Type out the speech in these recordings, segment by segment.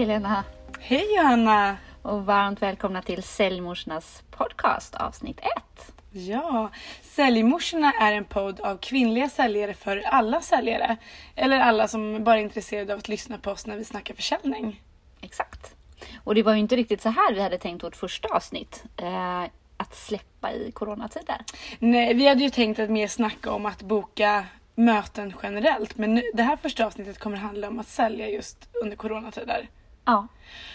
Helena Hej Johanna! och varmt välkomna till Säljmorsornas podcast avsnitt 1. Ja, Säljmorsorna är en podd av kvinnliga säljare för alla säljare. Eller alla som bara är intresserade av att lyssna på oss när vi snackar försäljning. Exakt. Och det var ju inte riktigt så här vi hade tänkt vårt första avsnitt. Eh, att släppa i coronatider. Nej, vi hade ju tänkt att mer snacka om att boka möten generellt. Men nu, det här första avsnittet kommer handla om att sälja just under coronatider. Ja.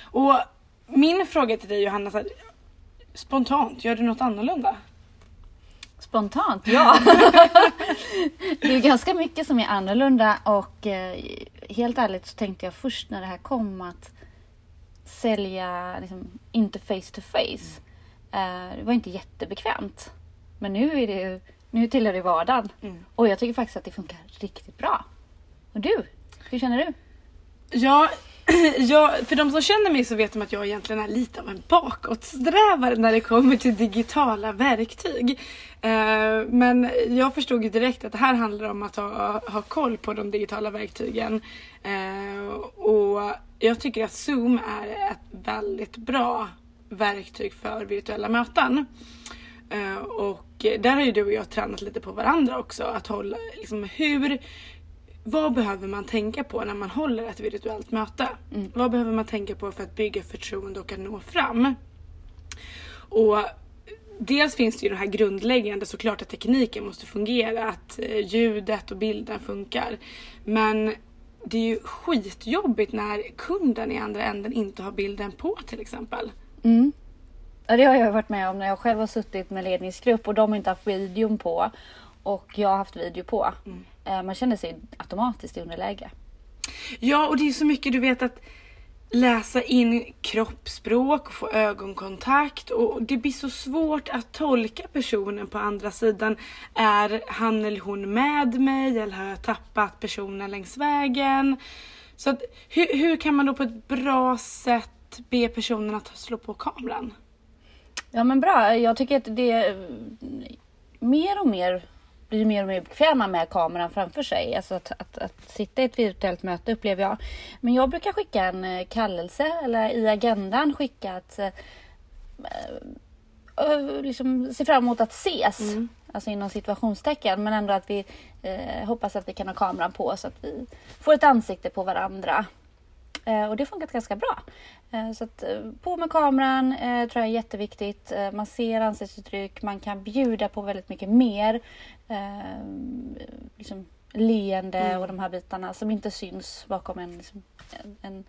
Och min fråga till dig Johanna, så här, spontant, gör du något annorlunda? Spontant, ja. det är ganska mycket som är annorlunda och eh, helt ärligt så tänkte jag först när det här kom att sälja liksom, inte face to face. Eh, det var inte jättebekvämt. Men nu är det ju, nu tillhör det vardagen. Mm. Och jag tycker faktiskt att det funkar riktigt bra. Och du? Hur känner du? Ja, ja, för de som känner mig så vet de att jag egentligen är lite av en bakåtsträvare när det kommer till digitala verktyg. Eh, men jag förstod ju direkt att det här handlar om att ha, ha koll på de digitala verktygen. Eh, och jag tycker att Zoom är ett väldigt bra verktyg för virtuella möten. Eh, och där har ju du och jag tränat lite på varandra också. Att hålla, liksom, hur, vad behöver man tänka på när man håller ett virtuellt möte? Vad behöver man tänka på för att bygga förtroende och att nå fram? Och dels finns det ju det här grundläggande såklart att tekniken måste fungera, att eh, ljudet och bilden funkar. Men det är ju skitjobbigt när kunden i andra änden inte har bilden på till exempel. Mm. Ja, det har jag varit med om när jag själv har suttit med ledningsgrupp och de har inte haft videon på och jag har haft video på. Eh, Man känner sig automatiskt i underläge. Ja, och det är så mycket du vet att läsa in kroppsspråk och få ögonkontakt och det blir så svårt att tolka personen på andra sidan. Är han eller hon med mig eller har jag tappat personen längs vägen? Så att, hur, hur kan man då på ett bra sätt be personen att slå på kameran? Ja men bra, jag tycker att det är mer och mer blir mer och mer bekväma med kameran framför sig. Alltså att, att, att sitta i ett virtuellt möte upplever jag. Men jag brukar skicka en eh, kallelse eller i agendan skicka att eh, eh, liksom se fram emot att ses. Alltså inom situationstecken. Men ändå att vi eh, hoppas att vi kan ha kameran på så att vi får ett ansikte på varandra. Eh, och det har funkat ganska bra. Eh, så att, eh, på med kameran tror jag är jätteviktigt. Man ser ansiktsuttryck, man kan bjuda på väldigt mycket mer. Liksom leende och de här bitarna som inte syns bakom en, liksom, en, en,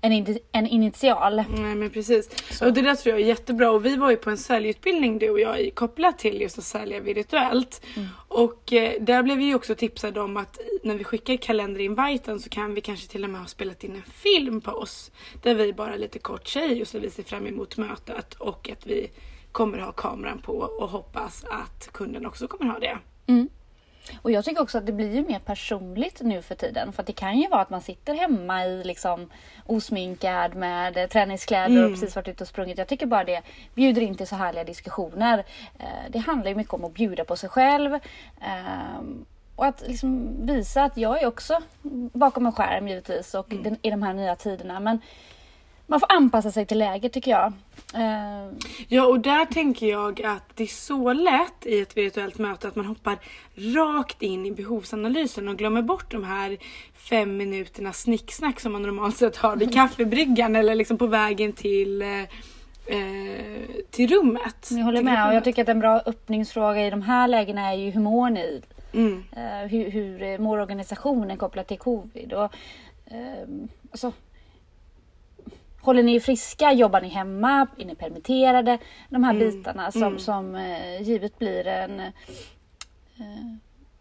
en, indi- en initial. Nej men precis. Och det där tror jag är jättebra. Och vi var ju på en säljutbildning du och jag i- kopplat till just att sälja virtuellt. Och eh, där blev vi ju också tipsade om att när vi skickar kalenderinviten så kan vi kanske till och med ha spelat in en film på oss. Där vi bara lite kort säger just att vi ser fram emot mötet och att vi kommer ha kameran på och hoppas att kunden också kommer ha det. Och jag tycker också att det blir ju mer personligt nu för tiden. För att det kan ju vara att man sitter hemma i liksom osminkad med träningskläder och precis varit ute och sprungit. Jag tycker bara det bjuder in till så härliga diskussioner. Eh, det handlar ju mycket om att bjuda på sig själv. Och att liksom visa att jag är också bakom en skärm givetvis och den, i de här nya tiderna. Men man får anpassa sig till läget tycker jag. Eh, Ja och där tänker jag att det är så lätt i ett virtuellt möte att man hoppar rakt in i behovsanalysen och glömmer bort de här fem minuterna snicksnack som man normalt sett har vid kaffebryggan eller liksom på vägen till, eh, eh, till rummet. jag håller med och jag tycker att en bra öppningsfråga i de här lägena är ju hur mår ni? Mm. Eh, hur, hur eh, mår organisationen kopplat till covid? Och, ehm, alltså, håller ni er friska? Jobbar ni hemma? Är ni permitterade? De här bitarna som, som eh, givet blir en... eh,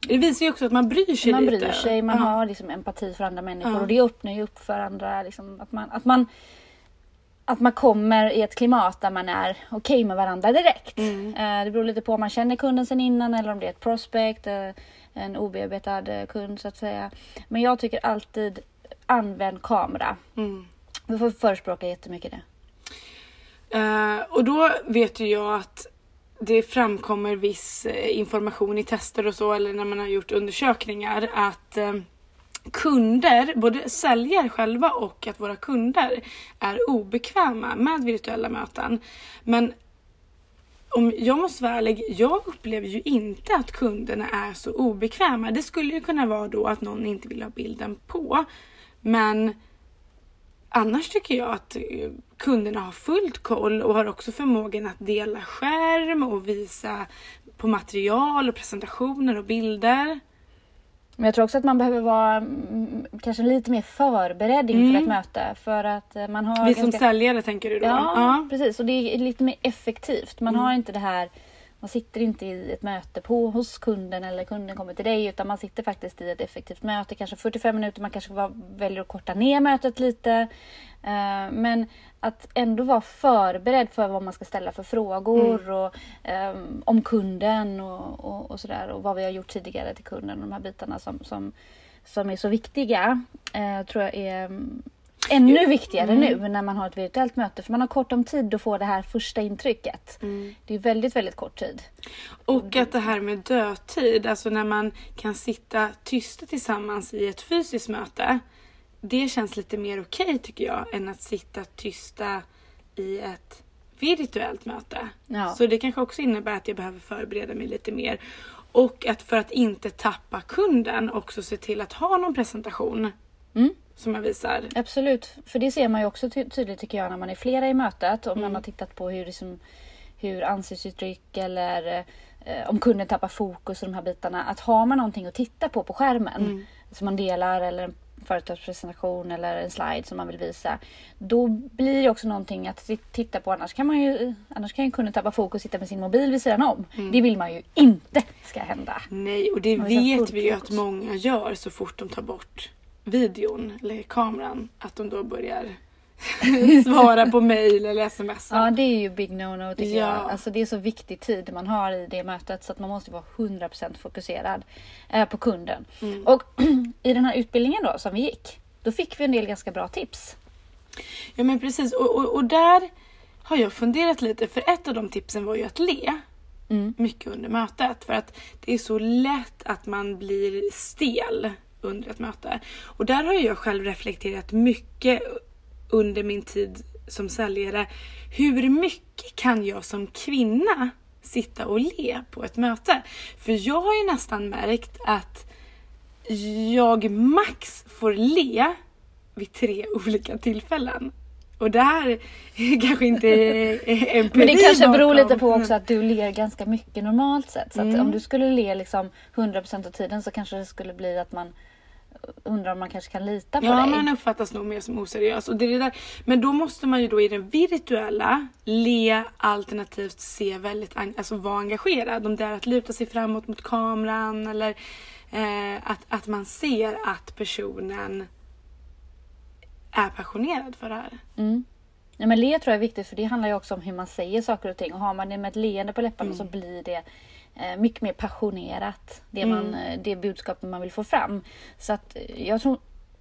Det visar ju också att man bryr sig man lite. bryr sig, man Ja. har liksom empati för andra människor Ja. och det öppnar ju upp för andra. Liksom, att, man, att, man, att man kommer i ett klimat där man är okej med varandra direkt. Mm. Eh, det beror lite på om man känner kunden sen innan eller om det är ett prospect, eh, en obearbetad eh, kund så att säga. Men jag tycker alltid använd kamera. Mm. Vi får förespråka jättemycket det. Eh, och då vet ju jag att det framkommer viss information i tester och så eller när man har gjort undersökningar att eh, kunder, både säljare själva och att våra kunder är obekväma med virtuella möten. Men om jag måste vara ärlig, jag upplever ju inte att kunderna är så obekväma. Det skulle ju kunna vara då att någon inte vill ha bilden på. Men annars tycker jag att eh, kunderna har fullt koll och har också förmågan att dela skärm och visa på material och presentationer och bilder. Men jag tror också att man behöver vara mm, kanske lite mer förberedd inför Mm. ett möte. För att eh, man har Vi som ganska- säljare tänker du då? Ja, precis. Och det är lite mer effektivt. Man Mm. har inte det här man sitter inte i ett möte på, hos kunden eller kunden kommer till dig utan man sitter faktiskt i ett effektivt möte, kanske 45 minuter. Man kanske var, väljer att korta ner mötet lite. Eh, men att ändå vara förberedd för vad man ska ställa för frågor Mm. och, ehm, om kunden och, och, och sådär och vad vi har gjort tidigare till kunden. De här bitarna som, som, som är så viktiga eh, tror jag är mm, ännu viktigare Mm. nu när man har ett virtuellt möte för man har kort om tid att få det här första intrycket. Mm. Det är väldigt, väldigt kort tid. Och att det här med dödtid, alltså när man kan sitta tysta tillsammans i ett fysiskt möte. Det känns lite mer okej tycker jag än att sitta tysta i ett virtuellt möte. Ja. Så det kanske också innebär att jag behöver förbereda mig lite mer. Och att för att inte tappa kunden också se till att ha någon presentation Mm. som jag visar. Absolut, för det ser man ju också ty- tydligt tycker jag när man är flera i mötet. Om Mm. man har tittat på hur, liksom, hur ansiktsuttryck eller eh, om kunden tappar fokus och de här bitarna. Att har man någonting att titta på på skärmen Mm. som man delar eller en företagspresentation eller en slide som man vill visa. Då blir det också någonting att ti- titta på. Annars kan, man ju, annars kan ju kunden tappa fokus och sitta med sin mobil vid sidan om. Mm. Det vill man ju inte ska hända. Nej, och det vet vi ju att många gör så fort de tar bort videon eller kameran. Att de då börjar svara på mail eller sms. Ja det är ju big no-no tycker Ja. jag. Alltså det är så viktig tid man har i det mötet så att man måste vara 100% fokuserad eh, på kunden. Mm. Och i den här utbildningen då som vi gick, då fick vi en del ganska bra tips. Ja men precis och, och, och där har jag funderat lite för ett av de tipsen var ju att le Mm. mycket under mötet för att det är så lätt att man blir stel under ett möte. Och där har jag själv reflekterat mycket under min tid som säljare. Hur mycket kan jag som kvinna sitta och le på ett möte? För jag har ju nästan märkt att jag max får le vid tre olika tillfällen. Och det här kanske inte är empiri Men det kanske beror bakom. lite på också att du ler ganska mycket normalt sett. Så Mm. om du skulle le liksom 100% av tiden så kanske det skulle bli att man undrar om man kanske kan lita på Ja, dig. man uppfattas nog mer som oseriös. Och det är där. Men då måste man ju då i den virtuella le alternativt se väldigt, alltså vara engagerad. Om det är att luta sig framåt mot kameran eller eh, att, att man ser att personen är passionerad för det här. Mm. Ja, men le tror jag är viktigt för det handlar ju också om hur man säger saker och ting. Och har man det med ett leende på läpparna Mm. så blir det eh, mycket mer passionerat. Det, Mm. man, eh, det budskapet man vill få fram. Så att eh, jag tror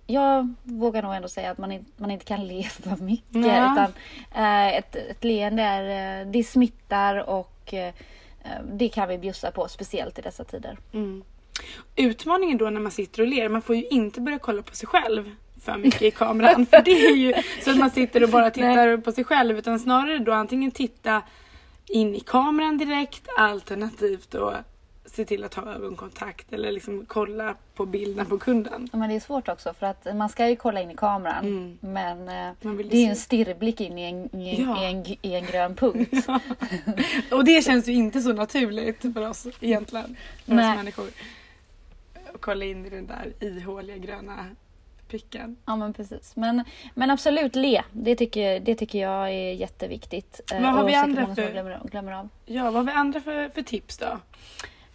jag vågar nog ändå säga att man, in, man inte kan le för mycket. Ja. Utan, eh, ett, ett leende är, eh, det smittar och eh, det kan vi bjussa på, speciellt i dessa tider. Mm. Utmaningen då när man sitter och ler, man får ju inte börja kolla på sig själv för mycket i kameran. för det är ju så att man sitter och bara tittar på sig själv. Utan snarare då antingen titta in i kameran direkt alternativt då se till att ha ögonkontakt eller liksom kolla på bilden på kunden. Ja, Men det är svårt också för att man ska ju kolla in i kameran. Mm. Men eh, det är ju en stirrblick in i en, i, Ja. i, en, i en grön punkt. Och det känns ju inte så naturligt för oss egentligen. För Nej. oss människor. Att kolla in i den där ihåliga gröna pricken. Ja men precis. Men, men absolut le. Det tycker, det tycker jag är jätteviktigt. Eh, Vad har och vi andra för- glömmer, glömmer av. Ja, vad har vi andra för, för tips då?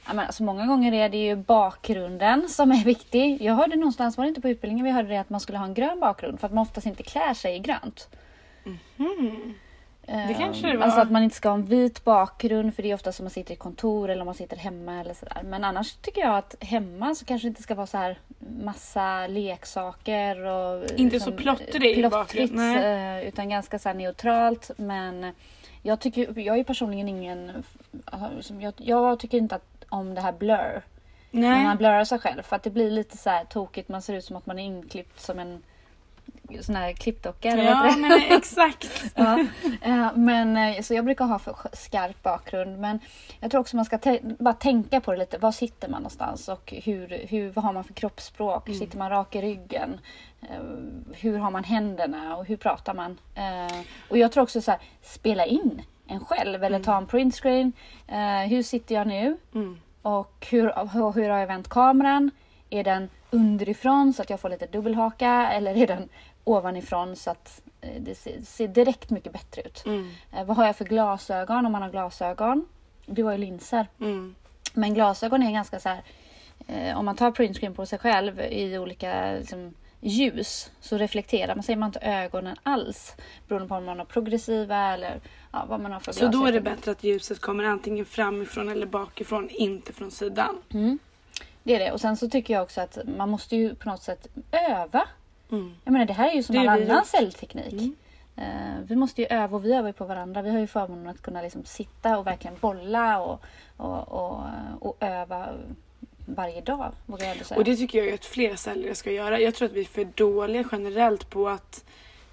Ja, men alltså, många gånger är det ju bakgrunden som är viktig. Jag hörde någonstans, var det inte på utbildningen vi hörde det, att man skulle ha en grön bakgrund för att man oftast inte klär sig i grönt. Hmm. Det kanske det var. Alltså att man inte ska ha en vit bakgrund för det är ofta som man sitter i kontor eller om man sitter hemma eller sådär. Men annars tycker jag att hemma så kanske det inte ska vara så här massa leksaker och Inte så plottrigt i bakgrunden, eh, utan ganska så neutralt. Men jag tycker, jag är personligen ingen, jag, jag tycker inte att, om det här blur. När Nej. man blurrar sig själv. För att det blir lite så här tokigt. Man ser ut som att man är inklippt som en sån här vad Ja, men exakt. Ja, eh, men eh, så jag brukar ha för skarp bakgrund. Men jag tror också man ska bara tänka på det lite. Var sitter man någonstans och hur, hur, vad har man för kroppsspråk? Mm. Sitter man rak i ryggen? Eh, Hur har man händerna och hur pratar man? Och jag tror också så här, spela in en själv eller ta en printscreen. Hur sitter jag nu? Mm. Och hur, hur, hur har jag vänt kameran? Är den underifrån så att jag får lite dubbelhaka eller är den ovanifrån så att eh, det ser, direkt mycket bättre ut? Mm. Eh, vad har jag för glasögon om man har glasögon? Du har ju linser. Mm. Men glasögon är ganska så här, eh, om man tar printscreen på sig själv i olika liksom, ljus så reflekterar man, ser man inte ögonen alls. Beroende på om man har progressiva eller ja, vad man har för Så då är det bättre att ljuset kommer antingen framifrån eller bakifrån, inte från sidan. Mm. Det är det. Och sen så tycker jag också att man måste ju på något sätt öva. Mm. Jag menar det här är ju som Det all annan gjort. säljteknik. Mm. Eh, vi måste ju öva och vi övar ju på varandra. Vi har ju förmånen att kunna liksom sitta och verkligen bolla och, och, och, och öva varje dag. Vågar jag säga. Och det tycker jag ju att fler säljare ska göra. Jag tror att vi är för dåliga generellt på att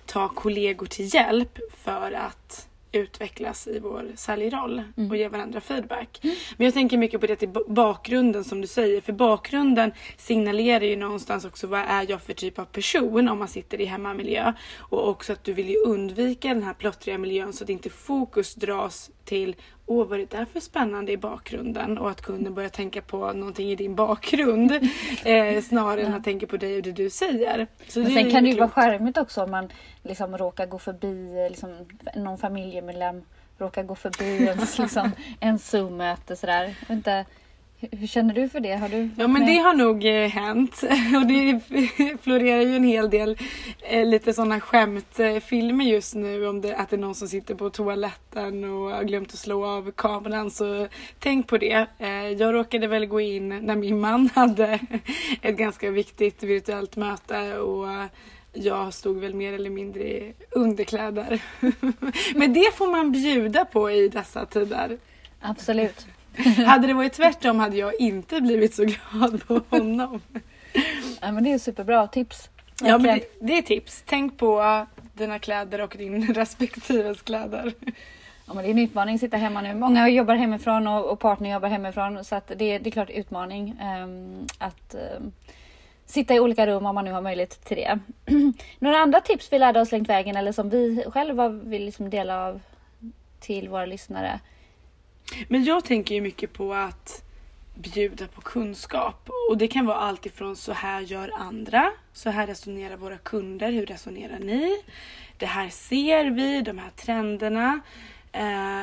ta kollegor till hjälp för att utvecklas i vår säljroll Mm. och ge varandra feedback. Men jag tänker mycket på det till bakgrunden som du säger. För bakgrunden signalerar ju någonstans också vad är jag för typ av person om man sitter i hemmamiljö. Och också att du vill ju undvika den här plottriga miljön så att inte fokus dras till Åh, vad är det där för spännande i bakgrunden? Och att kunden börjar tänka på någonting i din bakgrund eh, snarare än att tänka på dig och det du säger. Så Men sen kan det ju vara charmigt också om man liksom råkar gå förbi eh, liksom, någon familjemedlem råkar gå förbi ens, liksom, en Zoom-möte sådär. Inte, hur, känner du för det? Har du Ja men det har nog eh, hänt och det florerar ju en hel del eh, lite sådana skämtfilmer just nu om det, att det är någon som sitter på toaletten och har glömt att slå av kameran så tänk på det. Eh, jag råkade väl gå in när min man hade ett ganska viktigt virtuellt möte och eh, jag stod väl mer eller mindre i underkläder. Men det får man bjuda på i dessa tider. Absolut. Hade det varit tvärtom hade jag inte blivit så glad på honom. Ja, men det är superbra tips. Ja, men det, det är tips. Tänk på dina kläder och din respektives kläder. Ja, men det är en utmaning att sitta hemma nu. Många jobbar hemifrån och, och partner jobbar hemifrån. Så att det, det är klart utmaning ehm, att ehm, sitta i olika rum om man nu har möjlighet till det. Några andra tips vi lärde oss längs vägen eller som vi själva vill liksom dela av till våra lyssnare? Men jag tänker ju mycket på att bjuda på kunskap. Och det kan vara allt ifrån så här gör andra, så här resonerar våra kunder, hur resonerar ni? Det här ser vi, de här trenderna. Eh,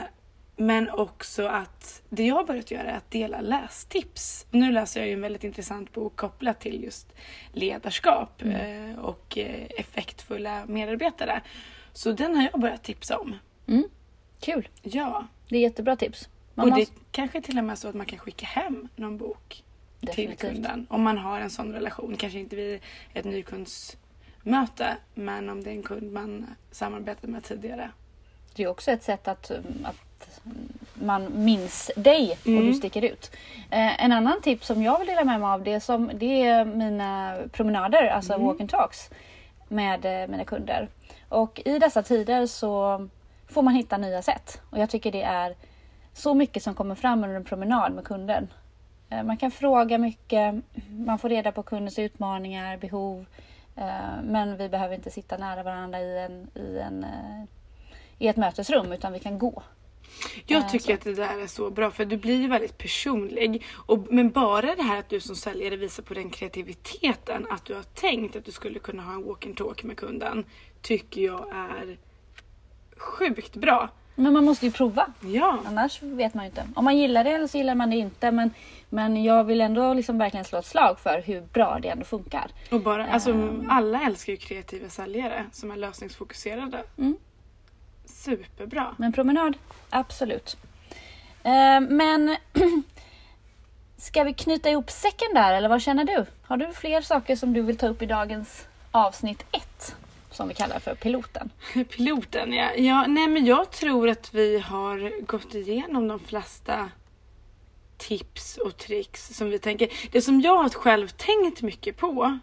men också att det jag har börjat göra är att dela lästips. Nu läser jag ju en väldigt intressant bok kopplat till just ledarskap eh, och eh, effektfulla medarbetare. Så den har jag börjat tipsa om. Mm. Kul! Ja. Det är jättebra tips. Man och måste... det kanske till och med är så att man kan skicka hem någon bok Definitivt. till kunden. Om man har en sån relation. Kanske inte vid ett nykundsmöte. Men om det är en kund man samarbetat med tidigare. Det är också ett sätt att, um, att man minns dig och Mm. du sticker ut. Eh, en annan tips som jag vill dela med mig av det är, som, det är mina promenader, alltså Mm. walk and talks med eh, mina kunder. Och i dessa tider så får man hitta nya sätt. Och jag tycker det är så mycket som kommer fram under en promenad med kunden. Eh, Man kan fråga mycket, man får reda på kundens utmaningar, behov. eh, Men vi behöver inte sitta nära varandra i, en, i, en, eh, i ett mötesrum utan vi kan gå. Jag tycker så. att det där är så bra för du blir väldigt personlig. Och, men bara det här att du som säljare visar på den kreativiteten. Att du har tänkt att du skulle kunna ha en walk and talk med kunden. Tycker jag är sjukt bra. Men man måste ju prova. Ja. Annars vet man ju inte. Om man gillar det eller så gillar man det inte. Men, men jag vill ändå liksom verkligen slå ett slag för hur bra det ändå funkar. Och bara, alltså, Ehm. alla älskar ju kreativa säljare som är lösningsfokuserade. Mm. Superbra. Men promenad, absolut. Eh, men ska vi knyta ihop säcken där eller vad känner du? Har du fler saker som du vill ta upp i dagens avsnitt 1? Som vi kallar för piloten. Piloten ja. ja. Nej men jag tror att vi har gått igenom de flesta tips och tricks som vi tänker. Det som jag har själv tänkt mycket på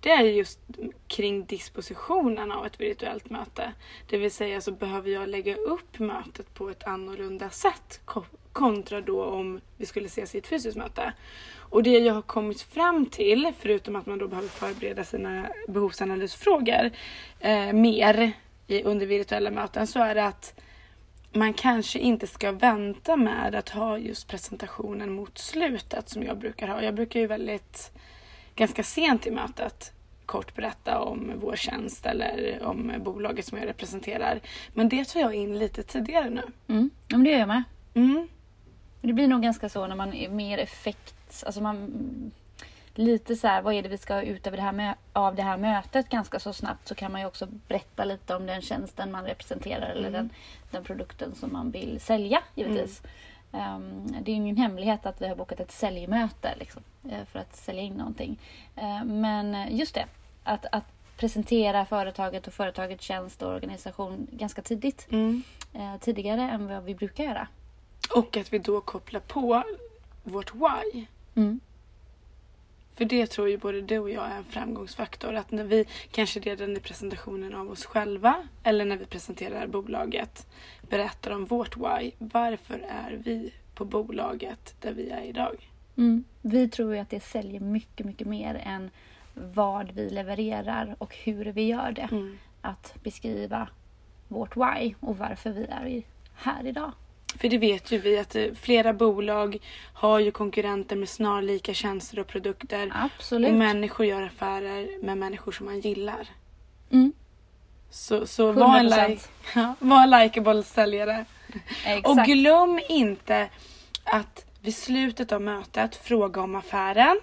det är just kring dispositionen av ett virtuellt möte. Det vill säga så behöver jag lägga upp mötet på ett annorlunda sätt kontra då om vi skulle ses i ett fysiskt möte. Och det jag har kommit fram till, förutom att man då behöver förbereda sina behovsanalysfrågor eh, mer i, under virtuella möten, så är det att man kanske inte ska vänta med att ha just presentationen mot slutet som jag brukar ha. Jag brukar ju väldigt ganska sent i mötet kort berätta om vår tjänst eller om bolaget som jag representerar. Men det tar jag in lite tidigare nu. Mm, ja, men det gör jag med. Mm. Det blir nog ganska så när man är mer effekt, alltså man lite så här, vad är det vi ska ha ut av det, här av det här mötet ganska så snabbt så kan man ju också berätta lite om den tjänsten man representerar mm. eller den, den produkten som man vill sälja givetvis. Mm. Um, det är ingen hemlighet att vi har bokat ett säljmöte liksom, uh, för att sälja in någonting. Uh, men just det, att, att presentera företaget och företagets tjänst och organisation ganska tidigt. Mm. Uh, tidigare än vad vi brukar göra. Och att vi då kopplar på vårt why. Mm. För det tror ju både du och jag är en framgångsfaktor. Att när vi kanske redan i presentationen av oss själva eller när vi presenterar bolaget berättar om vårt why. Varför är vi på bolaget där vi är idag? Mm. Vi tror ju att det säljer mycket, mycket mer än vad vi levererar och hur vi gör det. Mm. Att beskriva vårt why och varför vi är här idag. För det vet ju vi att eh, flera bolag har ju konkurrenter med snarlika tjänster och produkter. Absolut. Och människor gör affärer med människor som man gillar. Mm. Så, så var en, like, ja, var en likeable säljare. Exakt. Och glöm inte att vid slutet av mötet fråga om affären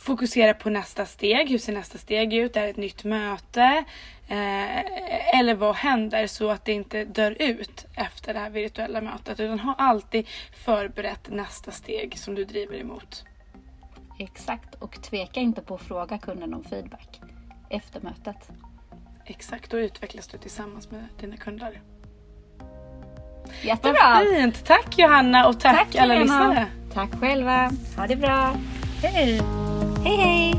fokusera på nästa steg. Hur ser nästa steg ut? Är det ett nytt möte? Eh, eller vad händer så att det inte dör ut efter det här virtuella mötet. Utan ha alltid förberett nästa steg som du driver emot. Exakt, och tveka inte på att fråga kunden om feedback efter mötet. Exakt, då utvecklas du tillsammans med dina kunder. Jättebra! Vad fint! Tack Johanna och tack, tack alla lyssnare. Tack själva. Ha det bra. Hej! Hej hej!